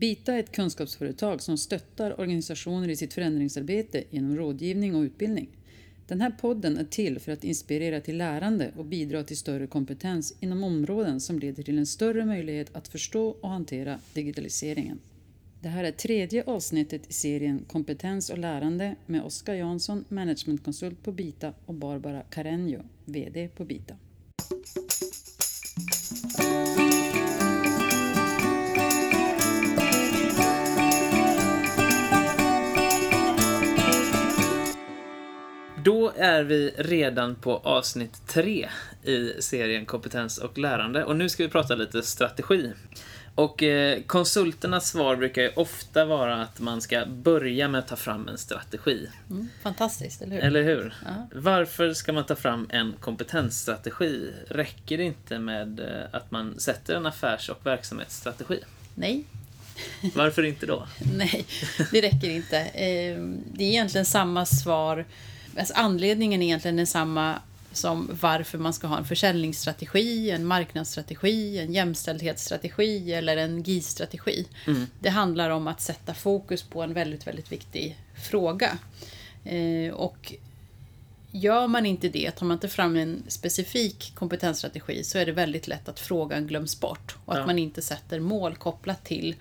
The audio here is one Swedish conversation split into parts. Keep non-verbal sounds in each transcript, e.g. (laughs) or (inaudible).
Bita är ett kunskapsföretag som stöttar organisationer i sitt förändringsarbete genom rådgivning och utbildning. Den här podden är till för att inspirera till lärande och bidra till större kompetens inom områden som leder till en större möjlighet att förstå och hantera digitaliseringen. Det här är tredje avsnittet i serien Kompetens och lärande med Oskar Jansson, managementkonsult på Bita och Barbara Carreño, VD på Bita. Då är vi redan på avsnitt tre i serien Kompetens och lärande och nu ska vi prata lite strategi. Och eh, konsulternas svar brukar ju ofta vara att man ska börja med att ta fram en strategi. Mm, fantastiskt, eller hur? Eller hur? Ja. Varför ska man ta fram en kompetensstrategi? Räcker det inte med eh, att man sätter en affärs och verksamhetsstrategi? Nej. Varför inte då? (laughs) Nej, det räcker inte. Ehm, det är egentligen samma svar Alltså anledningen är egentligen densamma som varför man ska ha en försäljningsstrategi, en marknadsstrategi, en jämställdhetsstrategi eller en GI-strategi. Mm. Det handlar om att sätta fokus på en väldigt, väldigt viktig fråga. Eh, och gör man inte det, tar man inte fram en specifik kompetensstrategi så är det väldigt lätt att frågan glöms bort och att ja. man inte sätter mål kopplat till,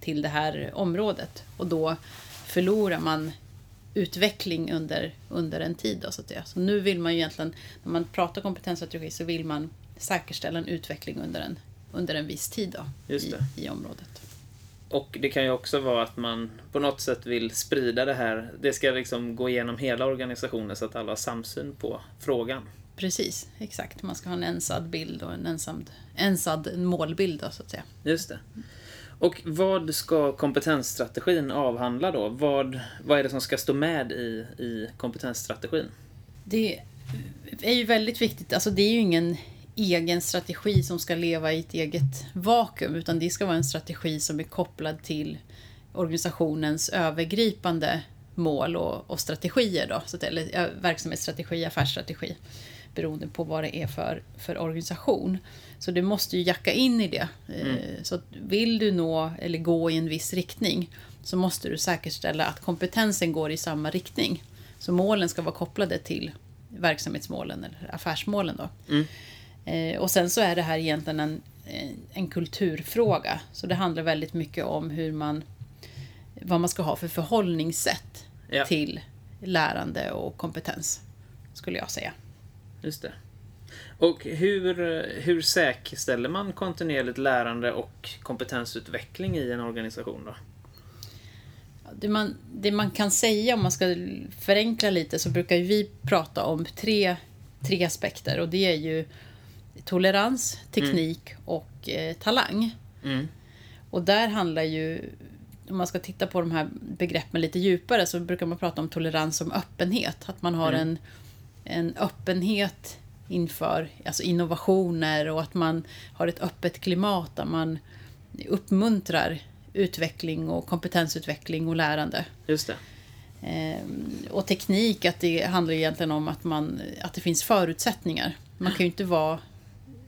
till det här området. Och då förlorar man utveckling under, under en tid. Då, så att. Så nu vill man ju egentligen, när man pratar kompetensstrategi så vill man säkerställa en utveckling under en, under en viss tid då, i, i området. Och det kan ju också vara att man på något sätt vill sprida det här. Det ska liksom gå igenom hela organisationen så att alla har samsyn på frågan. Precis, exakt. Man ska ha en ensad bild och en ensad, ensad målbild då, så att säga. Just det. Och vad ska kompetensstrategin avhandla då? Vad, vad är det som ska stå med i, i kompetensstrategin? Det är ju väldigt viktigt. Alltså det är ju ingen egen strategi som ska leva i ett eget vakuum, utan det ska vara en strategi som är kopplad till organisationens övergripande mål och, och strategier. Då, så att, eller verksamhetsstrategi, affärsstrategi, beroende på vad det är för, för organisation. Så du måste ju jacka in i det. Eh, mm. Så vill du nå eller gå i en viss riktning så måste du säkerställa att kompetensen går i samma riktning. Så målen ska vara kopplade till verksamhetsmålen eller affärsmålen. Då. Mm. Eh, och sen så är det här egentligen en, en kulturfråga. Så det handlar väldigt mycket om hur man, vad man ska ha för förhållningssätt ja. till lärande och kompetens, skulle jag säga. Just det. Och hur, hur säkerställer man kontinuerligt lärande och kompetensutveckling i en organisation då? Det man, det man kan säga om man ska förenkla lite så brukar vi prata om tre, tre aspekter och det är ju tolerans, teknik mm. och eh, talang. Mm. Och där handlar ju, om man ska titta på de här begreppen lite djupare så brukar man prata om tolerans som öppenhet. Att man har mm. en, en öppenhet inför alltså innovationer och att man har ett öppet klimat där man uppmuntrar utveckling och kompetensutveckling och lärande. Just det. Ehm, och teknik, att det handlar egentligen om att, man, att det finns förutsättningar. Man kan ju inte vara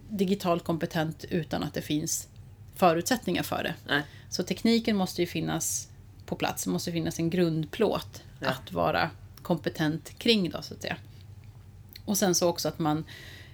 digitalt kompetent utan att det finns förutsättningar för det. Nej. Så tekniken måste ju finnas på plats. Det måste finnas en grundplåt ja. att vara kompetent kring då, så att säga. Och sen så också att man,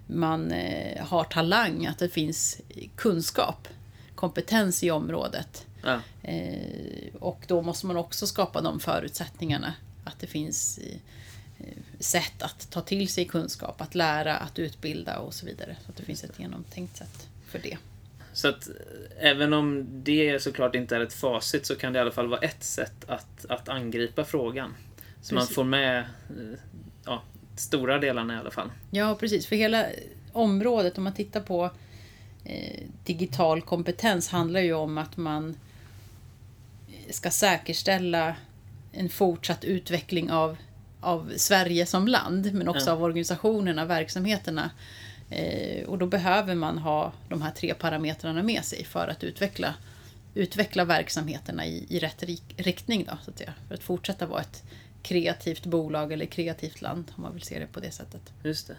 man eh, har talang, att det finns kunskap, kompetens i området. Ja. Eh, och då måste man också skapa de förutsättningarna. Att det finns eh, sätt att ta till sig kunskap, att lära, att utbilda och så vidare. Så att det finns ett genomtänkt sätt för det. Så att även om det såklart inte är ett facit så kan det i alla fall vara ett sätt att, att angripa frågan. Så Precis. man får med ja, stora delarna i alla fall. Ja, precis. För hela området, om man tittar på eh, digital kompetens, handlar ju om att man ska säkerställa en fortsatt utveckling av, av Sverige som land, men också ja. av organisationerna, verksamheterna. Eh, och då behöver man ha de här tre parametrarna med sig för att utveckla, utveckla verksamheterna i, i rätt riktning. Då, så att säga, för att fortsätta vara ett kreativt bolag eller kreativt land om man vill se det på det sättet. Just det.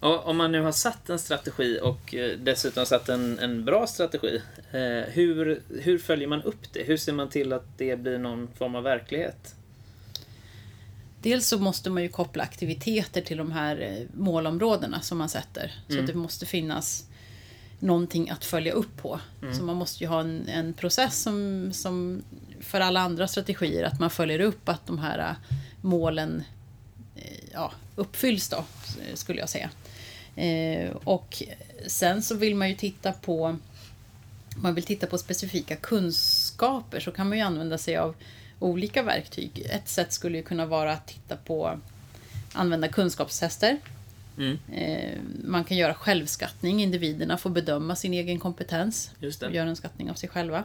Och om man nu har satt en strategi och eh, dessutom satt en, en bra strategi, eh, hur, hur följer man upp det? Hur ser man till att det blir någon form av verklighet? Dels så måste man ju koppla aktiviteter till de här eh, målområdena som man sätter. Så Mm. det måste finnas någonting att följa upp på. Mm. Så man måste ju ha en, en process som, som för alla andra strategier, att man följer upp att de här eh, målen eh, ja, uppfylls då, skulle jag säga. Eh, och sen så vill man ju titta på man vill titta på specifika kunskaper så kan man ju använda sig av olika verktyg. Ett sätt skulle ju kunna vara att titta på använda kunskapstester. Mm, Eh, man kan göra självskattning, individerna får bedöma sin egen kompetens just och det. göra en skattning av sig själva.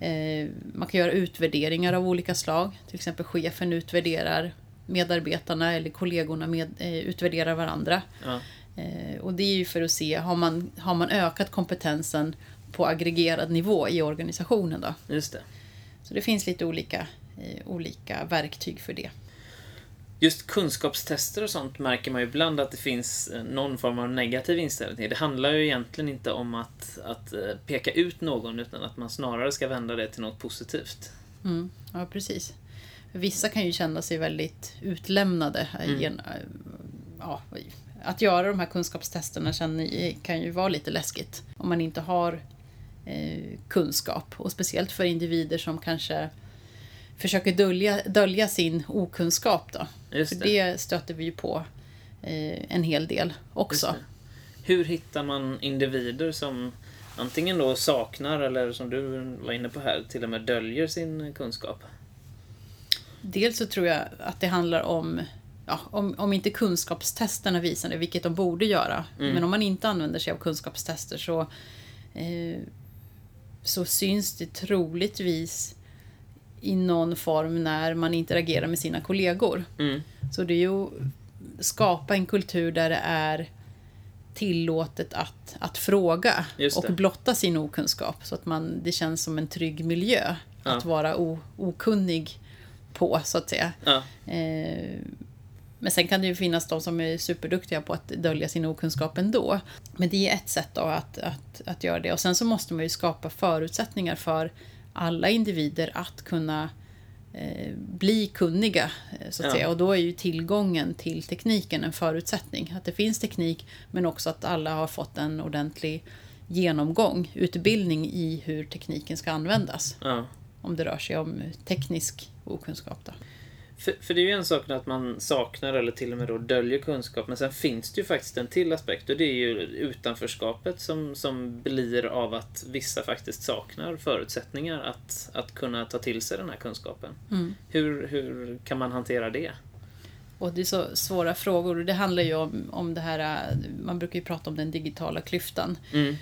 Eh, man kan göra utvärderingar av olika slag. Till exempel chefen utvärderar medarbetarna eller kollegorna med, eh, utvärderar varandra. Ja, och det är ju för att se, har man, har man ökat kompetensen på aggregerad nivå i organisationen då? just det. Så det finns lite olika, olika verktyg för det. Just kunskapstester och sånt märker man ju ibland att det finns eh, någon form av negativ inställning till. Det handlar ju egentligen inte om att, att eh, peka ut någon utan att man snarare ska vända det till något positivt. Mm, ja, precis. Vissa kan ju känna sig väldigt utlämnade. Mm. eh, Ja, att göra de här kunskapstesterna kan ju vara lite läskigt om man inte har kunskap. Och speciellt för individer som kanske försöker dölja, dölja sin okunskap. Då. Just För det. det stöter vi ju på eh, en hel del också. Hur hittar man individer som antingen då saknar eller som du var inne på här, till och med döljer sin kunskap? Dels så tror jag att det handlar om, ja, om, om inte kunskapstesterna visar det, vilket de borde göra, Mm. men om man inte använder sig av kunskapstester så, eh, så syns det troligtvis i någon form när man interagerar med sina kollegor. Mm, Så det är ju skapa en kultur där det är tillåtet att, att fråga och blotta sin okunskap så att man, det känns som en trygg miljö Ja. att vara o, okunnig på, så att säga. ja, Eh, men sen kan det ju finnas de som är superduktiga på att dölja sin okunskap ändå. Men det är ett sätt då att, att, att göra det. Och sen så måste man ju skapa förutsättningar för alla individer att kunna eh, bli kunniga. eh, Så att Ja. säga. Och då är ju tillgången till tekniken en förutsättning. Att det finns teknik men också att alla har fått en ordentlig genomgång, utbildning i hur tekniken ska användas. ja. Om det rör sig om teknisk okunskap. Då. För, för det är ju en sak att man saknar eller till och med då döljer kunskap, men sen finns det ju faktiskt en till aspekt och det är ju utanförskapet som, som blir av att vissa faktiskt saknar förutsättningar att, att kunna ta till sig den här kunskapen. Mm. Hur, hur kan man hantera det? Och det är så svåra frågor. Och det handlar ju om, om det här, man brukar ju prata om den digitala klyftan. Mm,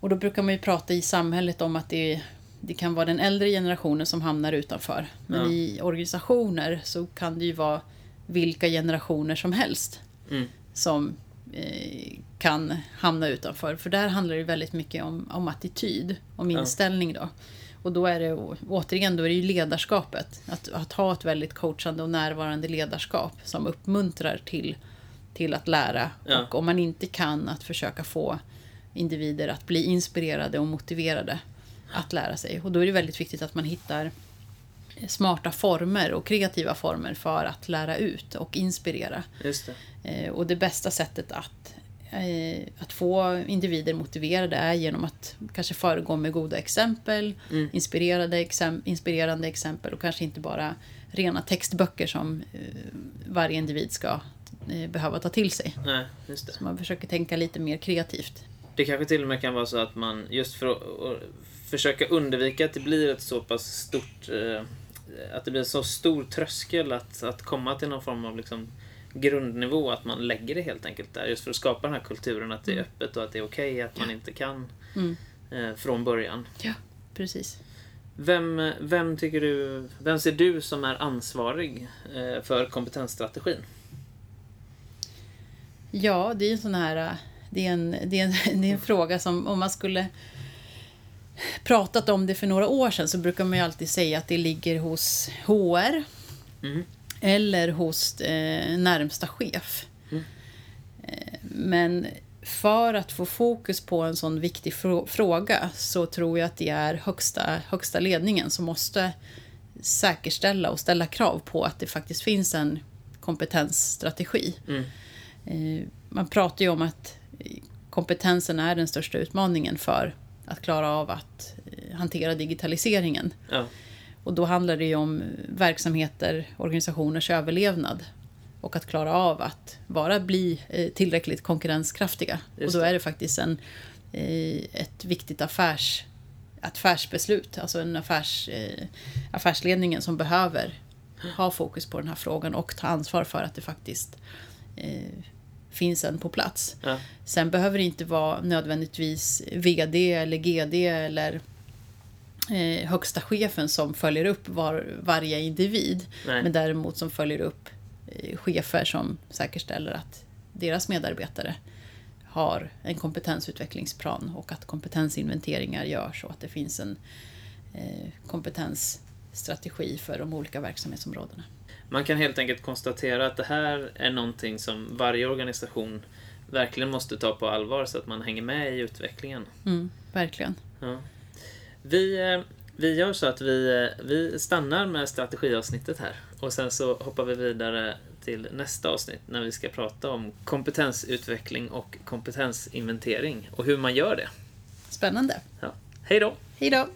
Och då brukar man ju prata i samhället om att det, det kan vara den äldre generationen som hamnar utanför. Men Ja. i organisationer så kan det ju vara vilka generationer som helst mm, som eh, kan hamna utanför. För där handlar det väldigt mycket om, om attityd, om inställning då. Och då är det återigen då är det ju ledarskapet. Att, att ha ett väldigt coachande och närvarande ledarskap som uppmuntrar till, till att lära. Ja. Och om man inte kan, att försöka få individer att bli inspirerade och motiverade att lära sig. Och då är det väldigt viktigt att man hittar smarta former och kreativa former för att lära ut och inspirera. just det. Eh, Och det bästa sättet att, eh, att få individer motiverade är genom att kanske föregå med goda exempel, Mm. inspirerade exem- inspirerande exempel och kanske inte bara rena textböcker som eh, varje individ ska eh, behöva ta till sig. Nej, just det. Så man försöker tänka lite mer kreativt. Det kanske till och med kan vara så att man just för att försöka undvika att det blir ett så pass stort eh, att det blir en så stor tröskel att, att komma till någon form av liksom grundnivå att man lägger det helt enkelt där just för att skapa den här kulturen att det är öppet och att det är okej att man inte kan Mm. eh, från början. Ja, precis. Vem, vem tycker du, vem ser du som är ansvarig eh, för kompetensstrategin? Ja, det är en sån här... Det är en, det är en, (laughs) det är en fråga som om man skulle pratat om det för några år sedan så brukar man ju alltid säga att det ligger hos HR Mm. eller hos eh, närmsta chef. Mm. Eh, Men för att få fokus på en sån viktig fråga så tror jag att det är högsta, högsta ledningen som måste säkerställa och ställa krav på att det faktiskt finns en kompetensstrategi. Mm. Eh, man pratar ju om att kompetensen är den största utmaningen för att klara av att eh, hantera digitaliseringen. Ja. Och då handlar det ju om verksamheter, organisationers överlevnad och att klara av att bara bli eh, tillräckligt konkurrenskraftiga. och då är det faktiskt en, ett viktigt affärs, affärsbeslut, alltså en affärs, affärsledningen som behöver ha fokus på den här frågan och ta ansvar för att det faktiskt finns en på plats. Ja. Sen behöver det inte vara nödvändigtvis VD eller GD eller eh, högsta chefen som följer upp var, varje individ. Nej. Men däremot som följer upp eh, chefer som säkerställer att deras medarbetare har en kompetensutvecklingsplan och att kompetensinventeringar görs och att det finns en eh, kompetensstrategi för de olika verksamhetsområdena. Man kan helt enkelt konstatera att det här är någonting som varje organisation verkligen måste ta på allvar så att man hänger med i utvecklingen. Mm, verkligen. Ja. Vi, eh, vi gör så att vi, eh, vi stannar med strategiavsnittet här och sen så hoppar vi vidare till nästa avsnitt när vi ska prata om kompetensutveckling och kompetensinventering och hur man gör det. Spännande. Ja. Hej då! Hej då!